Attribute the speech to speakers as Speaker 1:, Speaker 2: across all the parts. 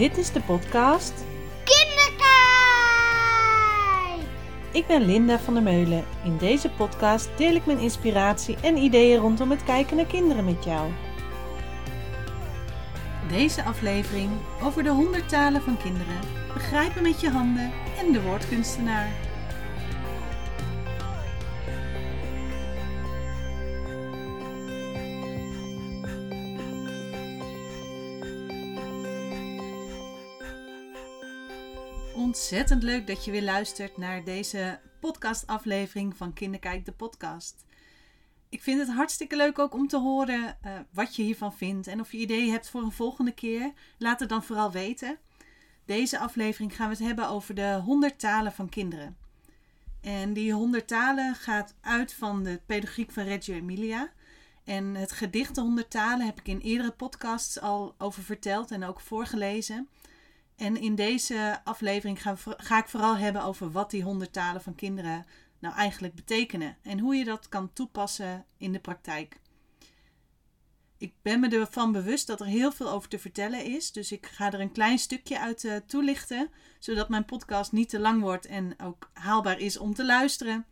Speaker 1: Dit is de podcast
Speaker 2: Kinderkijk!
Speaker 1: Ik ben Linda van der Meulen. In deze podcast deel ik mijn inspiratie en ideeën rondom het kijken naar kinderen met jou. Deze aflevering over de 100 talen van kinderen, begrijpen met je handen en de woordkunstenaar. Ontzettend leuk dat je weer luistert naar deze podcastaflevering van Kinderkijk de podcast. Ik vind het hartstikke leuk ook om te horen eh, wat je hiervan vindt en of je ideeën hebt voor een volgende keer. Laat het dan vooral weten. Deze aflevering gaan we het hebben over de 100 talen van kinderen. En die 100 talen gaat uit van de pedagogiek van Reggio Emilia. En het gedicht de 100 talen heb ik in eerdere podcasts al over verteld en ook voorgelezen. En in deze aflevering ga, ga, ik vooral hebben over wat die 100 talen van kinderen nou eigenlijk betekenen en hoe je dat kan toepassen in de praktijk. Ik ben me ervan bewust dat er heel veel over te vertellen is, dus ik ga er een klein stukje uit uh, toelichten, zodat mijn podcast niet te lang wordt en ook haalbaar is om te luisteren.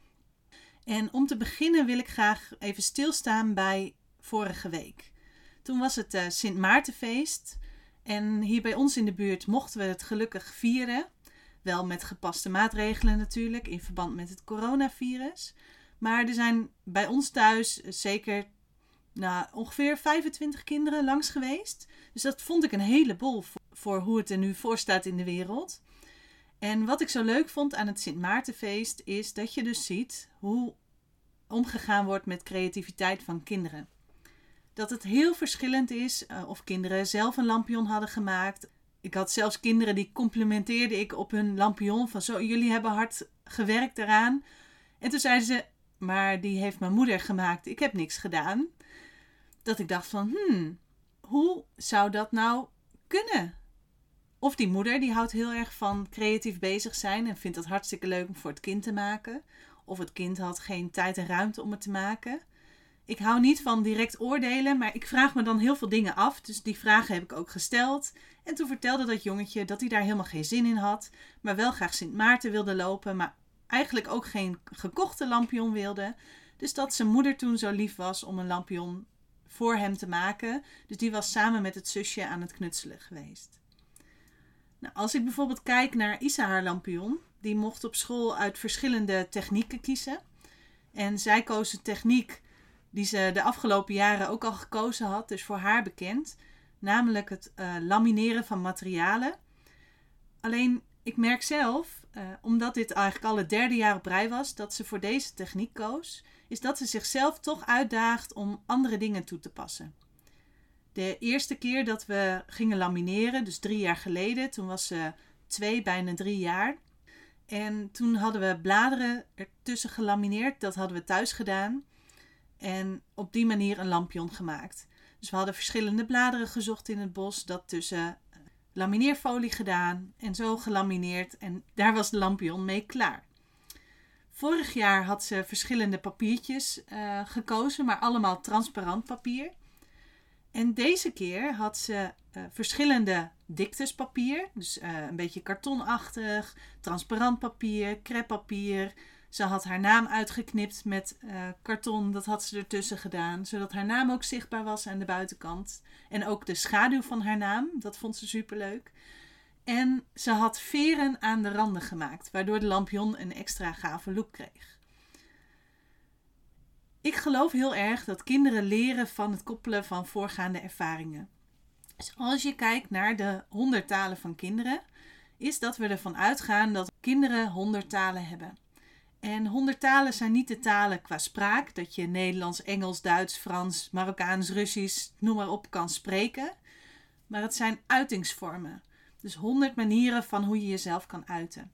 Speaker 1: En om te beginnen wil ik graag even stilstaan bij vorige week. Toen was het uh, Sint Maartenfeest. En hier bij ons in de buurt mochten we het gelukkig vieren. Wel met gepaste maatregelen natuurlijk, in verband met het coronavirus. Maar er zijn bij ons thuis zeker nou, ongeveer 25 kinderen langs geweest. Dus dat vond ik een heleboel voor hoe het er nu voor staat in de wereld. En wat ik zo leuk vond aan het Sint Maartenfeest is dat je dus ziet hoe omgegaan wordt met creativiteit van kinderen dat het heel verschillend is uh, of kinderen zelf een lampion hadden gemaakt. Ik had zelfs kinderen die complimenteerde ik op hun lampion van zo, jullie hebben hard gewerkt eraan. En toen zeiden ze, maar die heeft mijn moeder gemaakt, ik heb niks gedaan. Dat ik dacht van, hmm, hoe zou dat nou kunnen? Of die moeder, die houdt heel erg van creatief bezig zijn en vindt het hartstikke leuk om voor het kind te maken. Of het kind had geen tijd en ruimte om het te maken ik hou niet van direct oordelen, maar ik vraag me dan heel veel dingen af. Dus die vragen heb ik ook gesteld. En toen vertelde dat jongetje dat hij daar helemaal geen zin in had, maar wel graag Sint Maarten wilde lopen, maar eigenlijk ook geen gekochte lampion wilde. Dus dat zijn moeder toen zo lief was om een lampion voor hem te maken. Dus die was samen met het zusje aan het knutselen geweest. Nou, als ik bijvoorbeeld kijk naar Isa haar lampion, die mocht op school uit verschillende technieken kiezen. En zij koos een techniek die ze de afgelopen jaren ook al gekozen had, dus voor haar bekend, namelijk het uh, lamineren van materialen. Alleen ik merk zelf, uh, omdat dit eigenlijk al het derde jaar op rij was dat ze voor deze techniek koos, is dat ze zichzelf toch uitdaagt om andere dingen toe te passen. De eerste keer dat we gingen lamineren, dus drie jaar geleden, toen was ze twee, bijna drie jaar. En toen hadden we bladeren ertussen gelamineerd, dat hadden we thuis gedaan. En op die manier een lampion gemaakt. Dus we hadden verschillende bladeren gezocht in het bos, dat tussen eh, lamineerfolie gedaan en zo gelamineerd. En daar was de lampion mee klaar. Vorig jaar had ze verschillende papiertjes uh, gekozen, maar allemaal transparant papier. En deze keer had ze uh, verschillende diktes dus uh, een beetje kartonachtig, transparant papier, creppapier, ze had haar naam uitgeknipt met uh, karton, dat had ze ertussen gedaan, zodat haar naam ook zichtbaar was aan de buitenkant. En ook de schaduw van haar naam, dat vond ze superleuk. En ze had veren aan de randen gemaakt, waardoor de lampion een extra gave look kreeg. Ik geloof heel erg dat kinderen leren van het koppelen van voorgaande ervaringen. Dus als je kijkt naar de honderd talen van kinderen, is dat we ervan uitgaan dat kinderen honderd talen hebben. En honderd talen zijn niet de talen qua spraak, dat je Nederlands, Engels, Duits, Frans, Marokkaans, Russisch, noem maar op, kan spreken. Maar het zijn uitingsvormen. Dus honderd manieren van hoe je jezelf kan uiten.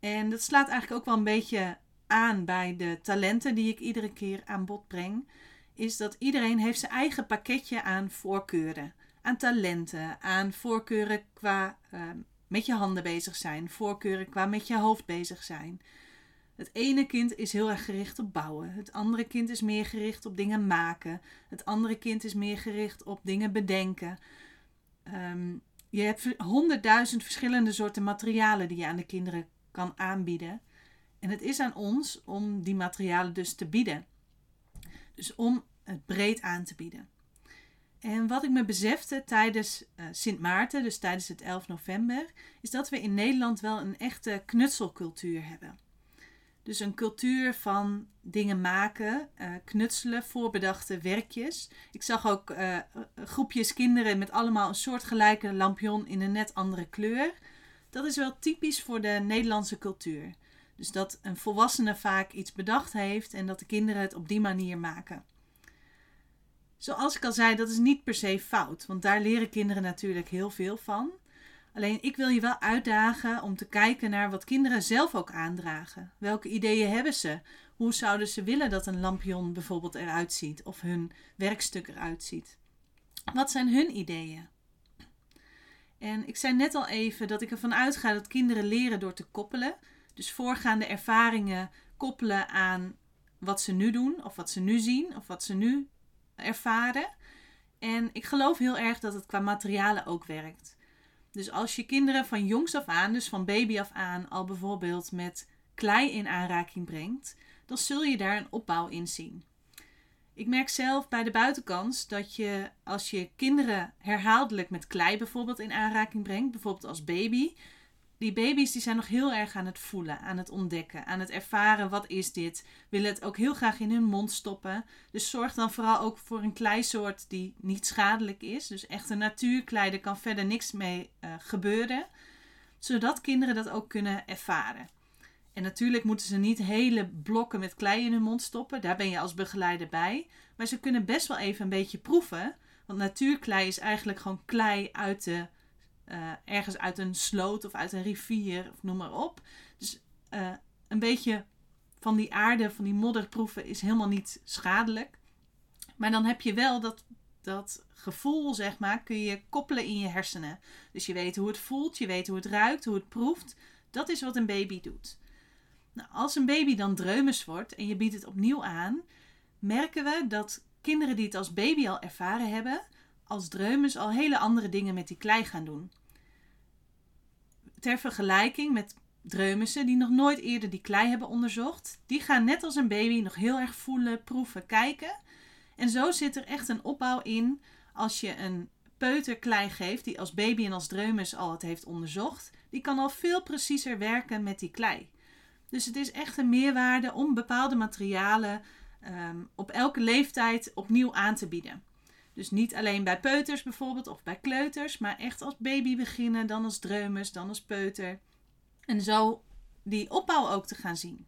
Speaker 1: En dat slaat eigenlijk ook wel een beetje aan bij de talenten die ik iedere keer aan bod breng. Is dat iedereen heeft zijn eigen pakketje aan voorkeuren. Aan talenten, aan voorkeuren qua uh, met je handen bezig zijn, voorkeuren qua met je hoofd bezig zijn. Het ene kind is heel erg gericht op bouwen. Het andere kind is meer gericht op dingen maken. Het andere kind is meer gericht op dingen bedenken. Ehm, je hebt honderdduizend verschillende soorten materialen die je aan de kinderen kan aanbieden. En het is aan ons om die materialen dus te bieden. Dus om het breed aan te bieden. En wat ik me besefte tijdens uh, Sint Maarten, dus tijdens het 11 november, is dat we in Nederland wel een echte knutselcultuur hebben. Dus een cultuur van dingen maken, uh, knutselen, voorbedachte werkjes. Ik zag ook uh, groepjes kinderen met allemaal een soortgelijke lampion in een net andere kleur. Dat is wel typisch voor de Nederlandse cultuur. Dus dat een volwassene vaak iets bedacht heeft en dat de kinderen het op die manier maken. Zoals ik al zei, dat is niet per se fout, want daar leren kinderen natuurlijk heel veel van. Alleen ik wil je wel uitdagen om te kijken naar wat kinderen zelf ook aandragen. Welke ideeën hebben ze? Hoe zouden ze willen dat een lampion bijvoorbeeld eruit ziet of hun werkstuk eruit ziet? Wat zijn hun ideeën? En ik zei net al even dat ik ervan uitga dat kinderen leren door te koppelen. Dus voorgaande ervaringen koppelen aan wat ze nu doen, of wat ze nu zien, of wat ze nu ervaren. En ik geloof heel erg dat het qua materialen ook werkt. Dus als je kinderen van jongs af aan, dus van baby af aan, al bijvoorbeeld met klei in aanraking brengt, dan zul je daar een opbouw in zien. Ik merk zelf bij de buitenkans dat je als je kinderen herhaaldelijk met klei bijvoorbeeld in aanraking brengt, bijvoorbeeld als baby, die baby's die zijn nog heel erg aan het voelen, aan het ontdekken, aan het ervaren wat is dit. Willen het ook heel graag in hun mond stoppen. Dus zorg dan vooral ook voor een kleisoort die niet schadelijk is. Dus echte natuurklei, daar kan verder niks mee uh, gebeuren. Zodat kinderen dat ook kunnen ervaren. En natuurlijk moeten ze niet hele blokken met klei in hun mond stoppen. Daar ben je als begeleider bij. Maar ze kunnen best wel even een beetje proeven. Want natuurklei is eigenlijk gewoon klei uit de uh, ergens uit een sloot of uit een rivier of noem maar op. Dus uh, een beetje van die aarde, van die modder proeven is helemaal niet schadelijk. Maar dan heb je wel dat, dat gevoel, zeg maar, kun je koppelen in je hersenen. Dus je weet hoe het voelt, je weet hoe het ruikt, hoe het proeft. Dat is wat een baby doet. Nou, als een baby dan dreumes wordt en je biedt het opnieuw aan, merken we dat kinderen die het als baby al ervaren hebben, als dreumes al hele andere dingen met die klei gaan doen. Ter vergelijking met dreumissen die nog nooit eerder die klei hebben onderzocht, die gaan net als een baby nog heel erg voelen, proeven, kijken. En zo zit er echt een opbouw in als je een peuter klei geeft die als baby en als dreumes al het heeft onderzocht. Die kan al veel preciezer werken met die klei. Dus het is echt een meerwaarde om bepaalde materialen um, op elke leeftijd opnieuw aan te bieden. Dus niet alleen bij peuters bijvoorbeeld of bij kleuters, maar echt als baby beginnen, dan als dreumes, dan als peuter. En zo die opbouw ook te gaan zien.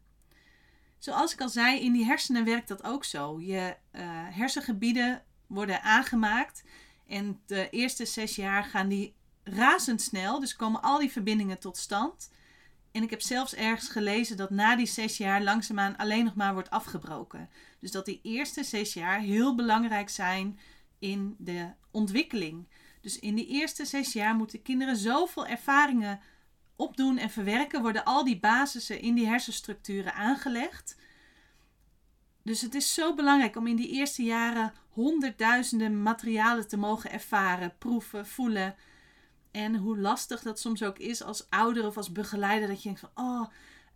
Speaker 1: Zoals ik al zei, in die hersenen werkt dat ook zo. Je uh, hersengebieden worden aangemaakt en de eerste zes jaar gaan die razendsnel, dus komen al die verbindingen tot stand. En ik heb zelfs ergens gelezen dat na die zes jaar langzaamaan alleen nog maar wordt afgebroken. Dus dat die eerste zes jaar heel belangrijk zijn in de ontwikkeling. Dus in die eerste zes jaar moeten kinderen zoveel ervaringen opdoen en verwerken, worden al die basissen in die hersenstructuren aangelegd. Dus het is zo belangrijk om in die eerste jaren honderdduizenden materialen te mogen ervaren, proeven, voelen. En hoe lastig dat soms ook is als ouder of als begeleider, dat je denkt van, oh,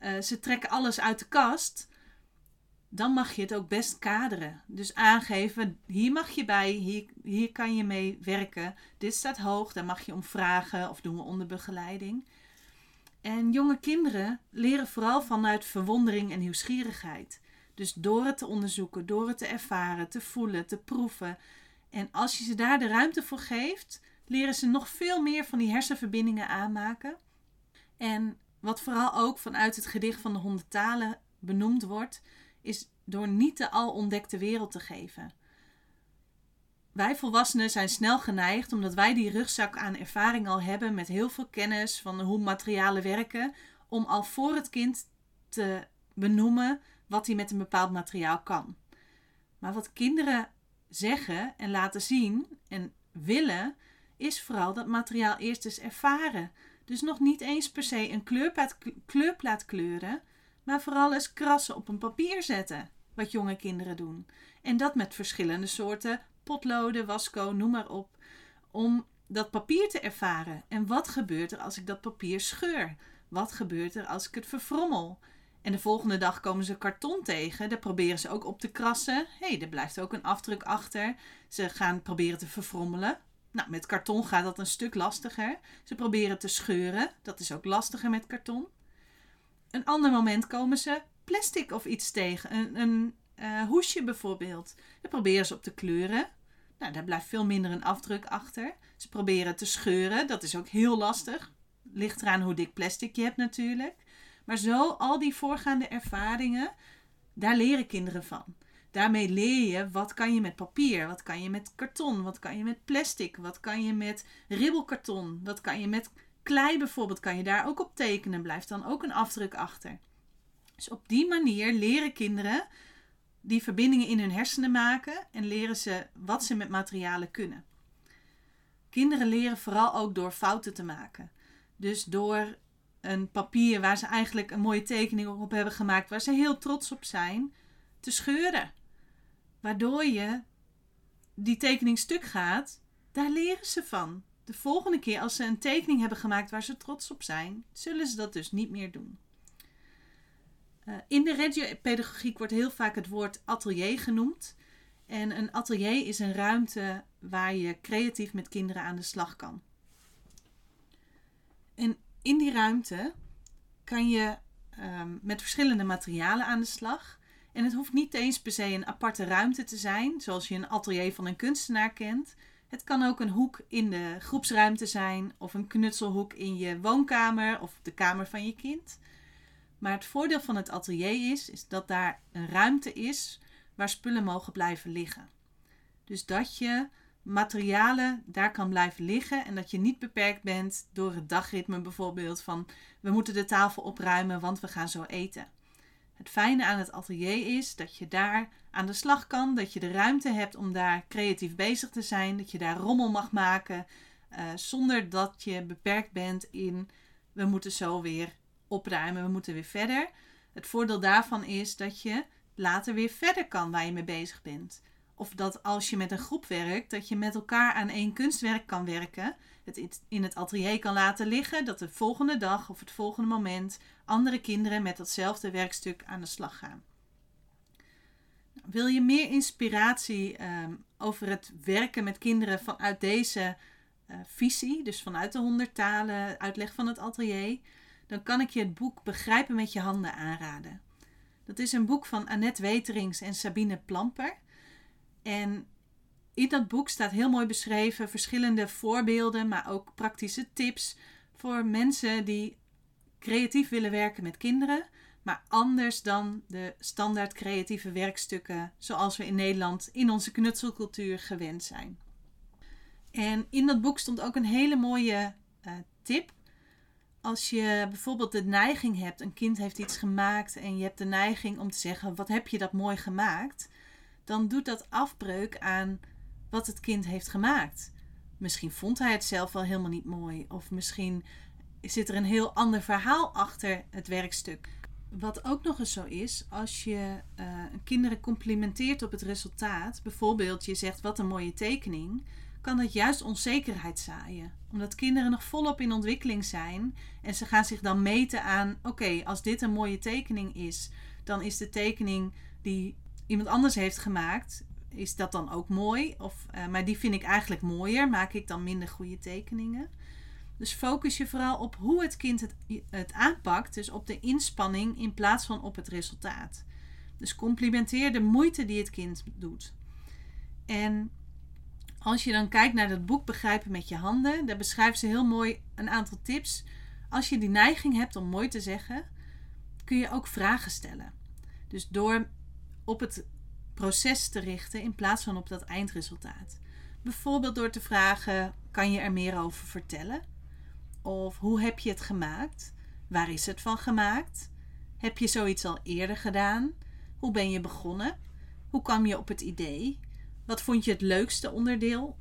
Speaker 1: uh, ze trekken alles uit de kast dan mag je het ook best kaderen. Dus aangeven, hier mag je bij, hier, hier kan je mee werken. Dit staat hoog, daar mag je om vragen of doen we onder begeleiding. En jonge kinderen leren vooral vanuit verwondering en nieuwsgierigheid. Dus door het te onderzoeken, door het te ervaren, te voelen, te proeven. En als je ze daar de ruimte voor geeft, leren ze nog veel meer van die hersenverbindingen aanmaken. En wat vooral ook vanuit het gedicht van de honderd talen benoemd wordt, is door niet de al ontdekte wereld te geven. Wij volwassenen zijn snel geneigd, omdat wij die rugzak aan ervaring al hebben met heel veel kennis van hoe materialen werken, om al voor het kind te benoemen wat hij met een bepaald materiaal kan. Maar wat kinderen zeggen en laten zien en willen, is vooral dat materiaal eerst eens ervaren. Dus nog niet eens per se een kleurplaat, kleurplaat kleuren, maar vooral eens krassen op een papier zetten, wat jonge kinderen doen. En dat met verschillende soorten potloden, wasco, noem maar op. Om dat papier te ervaren. En wat gebeurt er als ik dat papier scheur? Wat gebeurt er als ik het verfrommel? En de volgende dag komen ze karton tegen. Daar proberen ze ook op te krassen. Hé, hey, er blijft ook een afdruk achter. Ze gaan proberen te verfrommelen. Nou, met karton gaat dat een stuk lastiger. Ze proberen te scheuren. Dat is ook lastiger met karton. Een ander moment komen ze plastic of iets tegen. Een, een uh, hoesje bijvoorbeeld. Daar proberen ze op te kleuren. Nou, daar blijft veel minder een afdruk achter. Ze proberen te scheuren. Dat is ook heel lastig. Ligt eraan hoe dik plastic je hebt natuurlijk. Maar zo, al die voorgaande ervaringen, daar leren kinderen van. Daarmee leer je wat kan je met papier, wat kan je met karton, wat kan je met plastic, wat kan je met ribbelkarton, wat kan je met klei bijvoorbeeld, kan je daar ook op tekenen, blijft dan ook een afdruk achter. Dus op die manier leren kinderen die verbindingen in hun hersenen maken en leren ze wat ze met materialen kunnen. Kinderen leren vooral ook door fouten te maken. Dus door een papier waar ze eigenlijk een mooie tekening op hebben gemaakt, waar ze heel trots op zijn, te scheuren. Waardoor je die tekening stuk gaat, daar leren ze van. De volgende keer als ze een tekening hebben gemaakt waar ze trots op zijn, zullen ze dat dus niet meer doen. Uh, in de regiopedagogiek wordt heel vaak het woord atelier genoemd. En een atelier is een ruimte waar je creatief met kinderen aan de slag kan. En in die ruimte kan je um, met verschillende materialen aan de slag. En het hoeft niet eens per se een aparte ruimte te zijn, zoals je een atelier van een kunstenaar kent. Het kan ook een hoek in de groepsruimte zijn, of een knutselhoek in je woonkamer of de kamer van je kind. Maar het voordeel van het atelier is, is dat daar een ruimte is waar spullen mogen blijven liggen. Dus dat je materialen daar kan blijven liggen en dat je niet beperkt bent door het dagritme bijvoorbeeld van we moeten de tafel opruimen want we gaan zo eten. Het fijne aan het atelier is dat je daar aan de slag kan, dat je de ruimte hebt om daar creatief bezig te zijn, dat je daar rommel mag maken uh, zonder dat je beperkt bent in we moeten zo weer opruimen, we moeten weer verder. Het voordeel daarvan is dat je later weer verder kan waar je mee bezig bent. Of dat als je met een groep werkt, dat je met elkaar aan één kunstwerk kan werken. Het in het atelier kan laten liggen, dat de volgende dag of het volgende moment andere kinderen met datzelfde werkstuk aan de slag gaan. Nou, wil je meer inspiratie ehm, over het werken met kinderen vanuit deze uh, visie, dus vanuit de honderd talen, uitleg van het atelier, dan kan ik je het boek Begrijpen met je handen aanraden. Dat is een boek van Annette Weterings en Sabine Plamper. En in dat boek staat heel mooi beschreven verschillende voorbeelden, maar ook praktische tips voor mensen die creatief willen werken met kinderen, maar anders dan de standaard creatieve werkstukken zoals we in Nederland in onze knutselcultuur gewend zijn. En in dat boek stond ook een hele mooie uh, tip. Als je bijvoorbeeld de neiging hebt, een kind heeft iets gemaakt en je hebt de neiging om te zeggen: Wat heb je dat mooi gemaakt? Dan doet dat afbreuk aan wat het kind heeft gemaakt. Misschien vond hij het zelf wel helemaal niet mooi, of misschien zit er een heel ander verhaal achter het werkstuk. Wat ook nog eens zo is, als je uh, kinderen complimenteert op het resultaat, bijvoorbeeld je zegt wat een mooie tekening, kan dat juist onzekerheid zaaien. Omdat kinderen nog volop in ontwikkeling zijn en ze gaan zich dan meten aan: oké, als dit een mooie tekening is, dan is de tekening die iemand anders heeft gemaakt, is dat dan ook mooi? Of, uh, maar die vind ik eigenlijk mooier. Maak ik dan minder goede tekeningen? Dus focus je vooral op hoe het kind het, het aanpakt. Dus op de inspanning in plaats van op het resultaat. Dus complimenteer de moeite die het kind doet. En als je dan kijkt naar dat boek Begrijpen met je handen, daar beschrijft ze heel mooi een aantal tips. Als je die neiging hebt om mooi te zeggen, kun je ook vragen stellen. Dus door op het proces te richten in plaats van op dat eindresultaat. Bijvoorbeeld door te vragen: kan je er meer over vertellen? Of hoe heb je het gemaakt? Waar is het van gemaakt? Heb je zoiets al eerder gedaan? Hoe ben je begonnen? Hoe kwam je op het idee? Wat vond je het leukste onderdeel?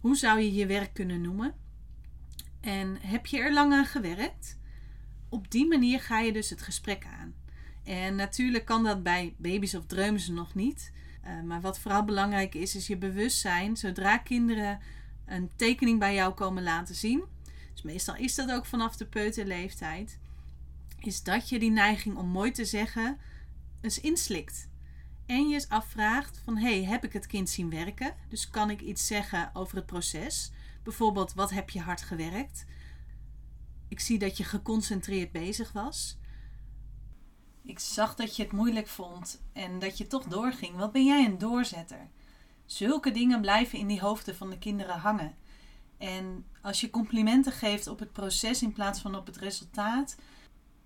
Speaker 1: Hoe zou je je werk kunnen noemen? En heb je er lang aan gewerkt? Op die manier ga je dus het gesprek aan. En natuurlijk kan dat bij baby's of dreumen nog niet. Uh, maar wat vooral belangrijk is, is je bewustzijn. Zodra kinderen een tekening bij jou komen laten zien, dus meestal is dat ook vanaf de peuterleeftijd, is dat je die neiging om mooi te zeggen eens inslikt. En je eens afvraagt van, hey, heb ik het kind zien werken? Dus kan ik iets zeggen over het proces? Bijvoorbeeld, wat heb je hard gewerkt? Ik zie dat je geconcentreerd bezig was. Ik zag dat je het moeilijk vond en dat je toch doorging. Wat ben jij een doorzetter? Zulke dingen blijven in die hoofden van de kinderen hangen. En als je complimenten geeft op het proces in plaats van op het resultaat,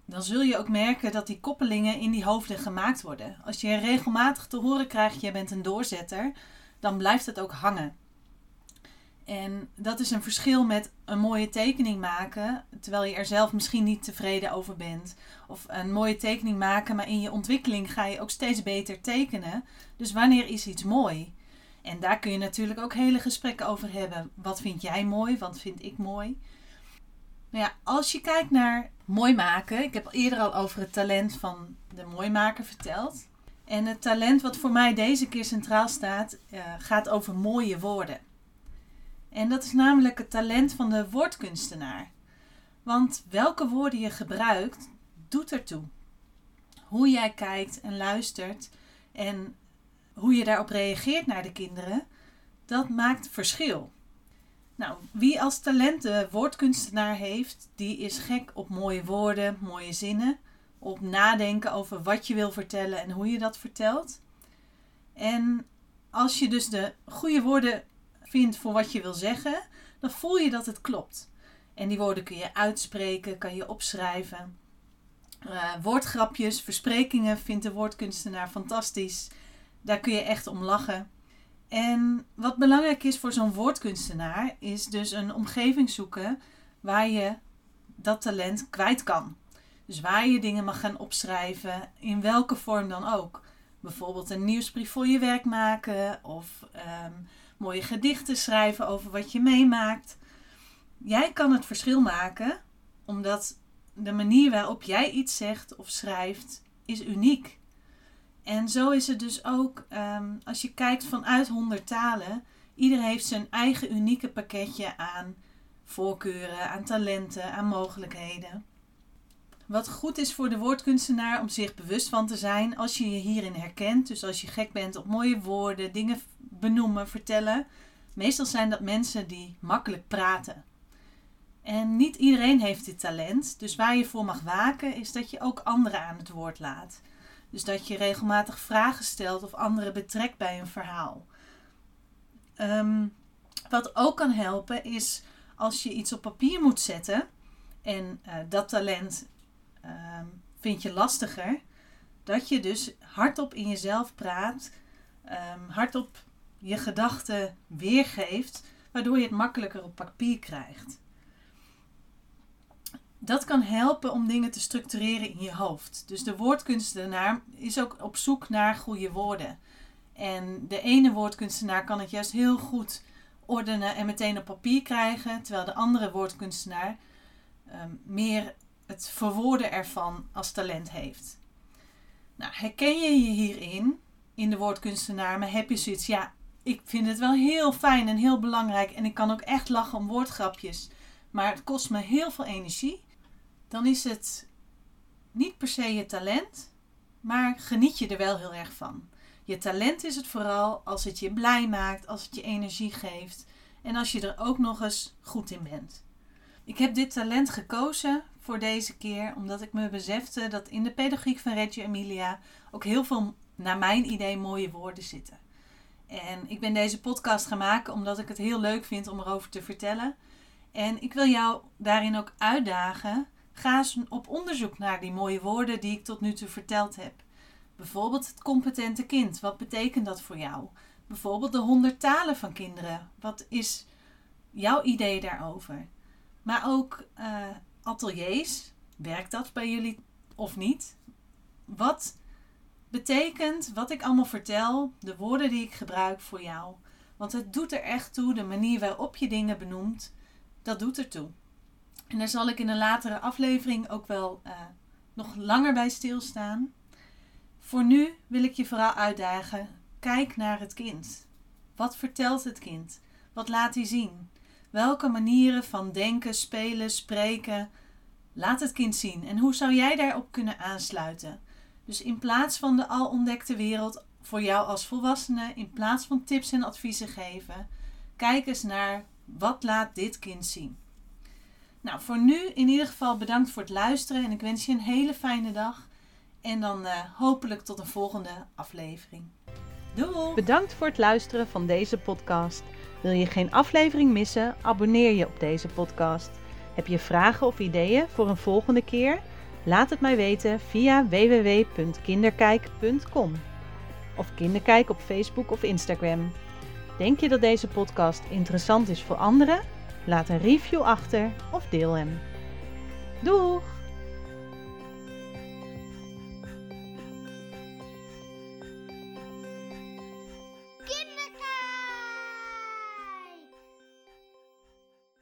Speaker 1: dan zul je ook merken dat die koppelingen in die hoofden gemaakt worden. Als je regelmatig te horen krijgt, jij bent een doorzetter, dan blijft het ook hangen. En dat is een verschil met een mooie tekening maken, terwijl je er zelf misschien niet tevreden over bent. Of een mooie tekening maken, maar in je ontwikkeling ga je ook steeds beter tekenen. Dus wanneer is iets mooi? En daar kun je natuurlijk ook hele gesprekken over hebben. Wat vind jij mooi? Wat vind ik mooi? Nou ja, als je kijkt naar mooi maken, ik heb eerder al over het talent van de mooimaker verteld. En het talent wat voor mij deze keer centraal staat, uh, gaat over mooie woorden. En dat is namelijk het talent van de woordkunstenaar. Want welke woorden je gebruikt, doet ertoe. Hoe jij kijkt en luistert en hoe je daarop reageert naar de kinderen, dat maakt verschil. Nou, wie als talent de woordkunstenaar heeft, die is gek op mooie woorden, mooie zinnen, op nadenken over wat je wil vertellen en hoe je dat vertelt. En als je dus de goede woorden vindt voor wat je wil zeggen, dan voel je dat het klopt. En die woorden kun je uitspreken, kan je opschrijven. Uh, woordgrapjes, versprekingen vindt de woordkunstenaar fantastisch. Daar kun je echt om lachen. En wat belangrijk is voor zo'n woordkunstenaar, is dus een omgeving zoeken waar je dat talent kwijt kan. Dus waar je dingen mag gaan opschrijven, in welke vorm dan ook. Bijvoorbeeld een nieuwsbrief voor je werk maken of ehm, mooie gedichten schrijven over wat je meemaakt. Jij kan het verschil maken, omdat de manier waarop jij iets zegt of schrijft is uniek. En zo is het dus ook ehm, als je kijkt vanuit 100 talen. Ieder heeft zijn eigen unieke pakketje aan voorkeuren, aan talenten, aan mogelijkheden. Wat goed is voor de woordkunstenaar om zich bewust van te zijn als je je hierin herkent. Dus als je gek bent op mooie woorden, dingen benoemen, vertellen. Meestal zijn dat mensen die makkelijk praten. En niet iedereen heeft dit talent. Dus waar je voor mag waken is dat je ook anderen aan het woord laat. Dus dat je regelmatig vragen stelt of anderen betrekt bij een verhaal. Ehm, wat ook kan helpen is als je iets op papier moet zetten en uh, dat talent um, vind je lastiger, dat je dus hardop in jezelf praat, um, hardop je gedachten weergeeft, waardoor je het makkelijker op papier krijgt. Dat kan helpen om dingen te structureren in je hoofd. Dus de woordkunstenaar is ook op zoek naar goede woorden. En de ene woordkunstenaar kan het juist heel goed ordenen en meteen op papier krijgen, terwijl de andere woordkunstenaar um, meer het verwoorden ervan als talent heeft. Nou, herken je je hierin, in de woordkunstenaar, maar heb je zoiets, ja, ik vind het wel heel fijn en heel belangrijk en ik kan ook echt lachen om woordgrapjes, maar het kost me heel veel energie, dan is het niet per se je talent, maar geniet je er wel heel erg van. Je talent is het vooral als het je blij maakt, als het je energie geeft en als je er ook nog eens goed in bent. Ik heb dit talent gekozen voor deze keer, omdat ik me besefte dat in de pedagogiek van Reggio Emilia ook heel veel, naar mijn idee, mooie woorden zitten. En ik ben deze podcast gaan maken omdat ik het heel leuk vind om erover te vertellen. En ik wil jou daarin ook uitdagen. Ga eens op onderzoek naar die mooie woorden die ik tot nu toe verteld heb. Bijvoorbeeld het competente kind. Wat betekent dat voor jou? Bijvoorbeeld de honderd talen van kinderen. Wat is jouw idee daarover? Maar ook uh, ateliers. Werkt dat bij jullie of niet? Wat betekent wat ik allemaal vertel, de woorden die ik gebruik voor jou? Want het doet er echt toe, de manier waarop je dingen benoemt, dat doet er toe. En daar zal ik in een latere aflevering ook wel uh, nog langer bij stilstaan. Voor nu wil ik je vooral uitdagen: kijk naar het kind. Wat vertelt het kind? Wat laat hij zien? Welke manieren van denken, spelen, spreken laat het kind zien? En hoe zou jij daarop kunnen aansluiten? Dus in plaats van de al ontdekte wereld voor jou als volwassene, in plaats van tips en adviezen geven, kijk eens naar wat laat dit kind zien. Nou, voor nu in ieder geval bedankt voor het luisteren en ik wens je een hele fijne dag. En dan uh, hopelijk tot een volgende aflevering. Doei!
Speaker 2: Bedankt voor het luisteren van deze podcast. Wil je geen aflevering missen? Abonneer je op deze podcast. Heb je vragen of ideeën voor een volgende keer? Laat het mij weten via www.kinderkijk.com of Kinderkijk op Facebook of Instagram. Denk je dat deze podcast interessant is voor anderen? Laat een review achter of deel hem. Doeg!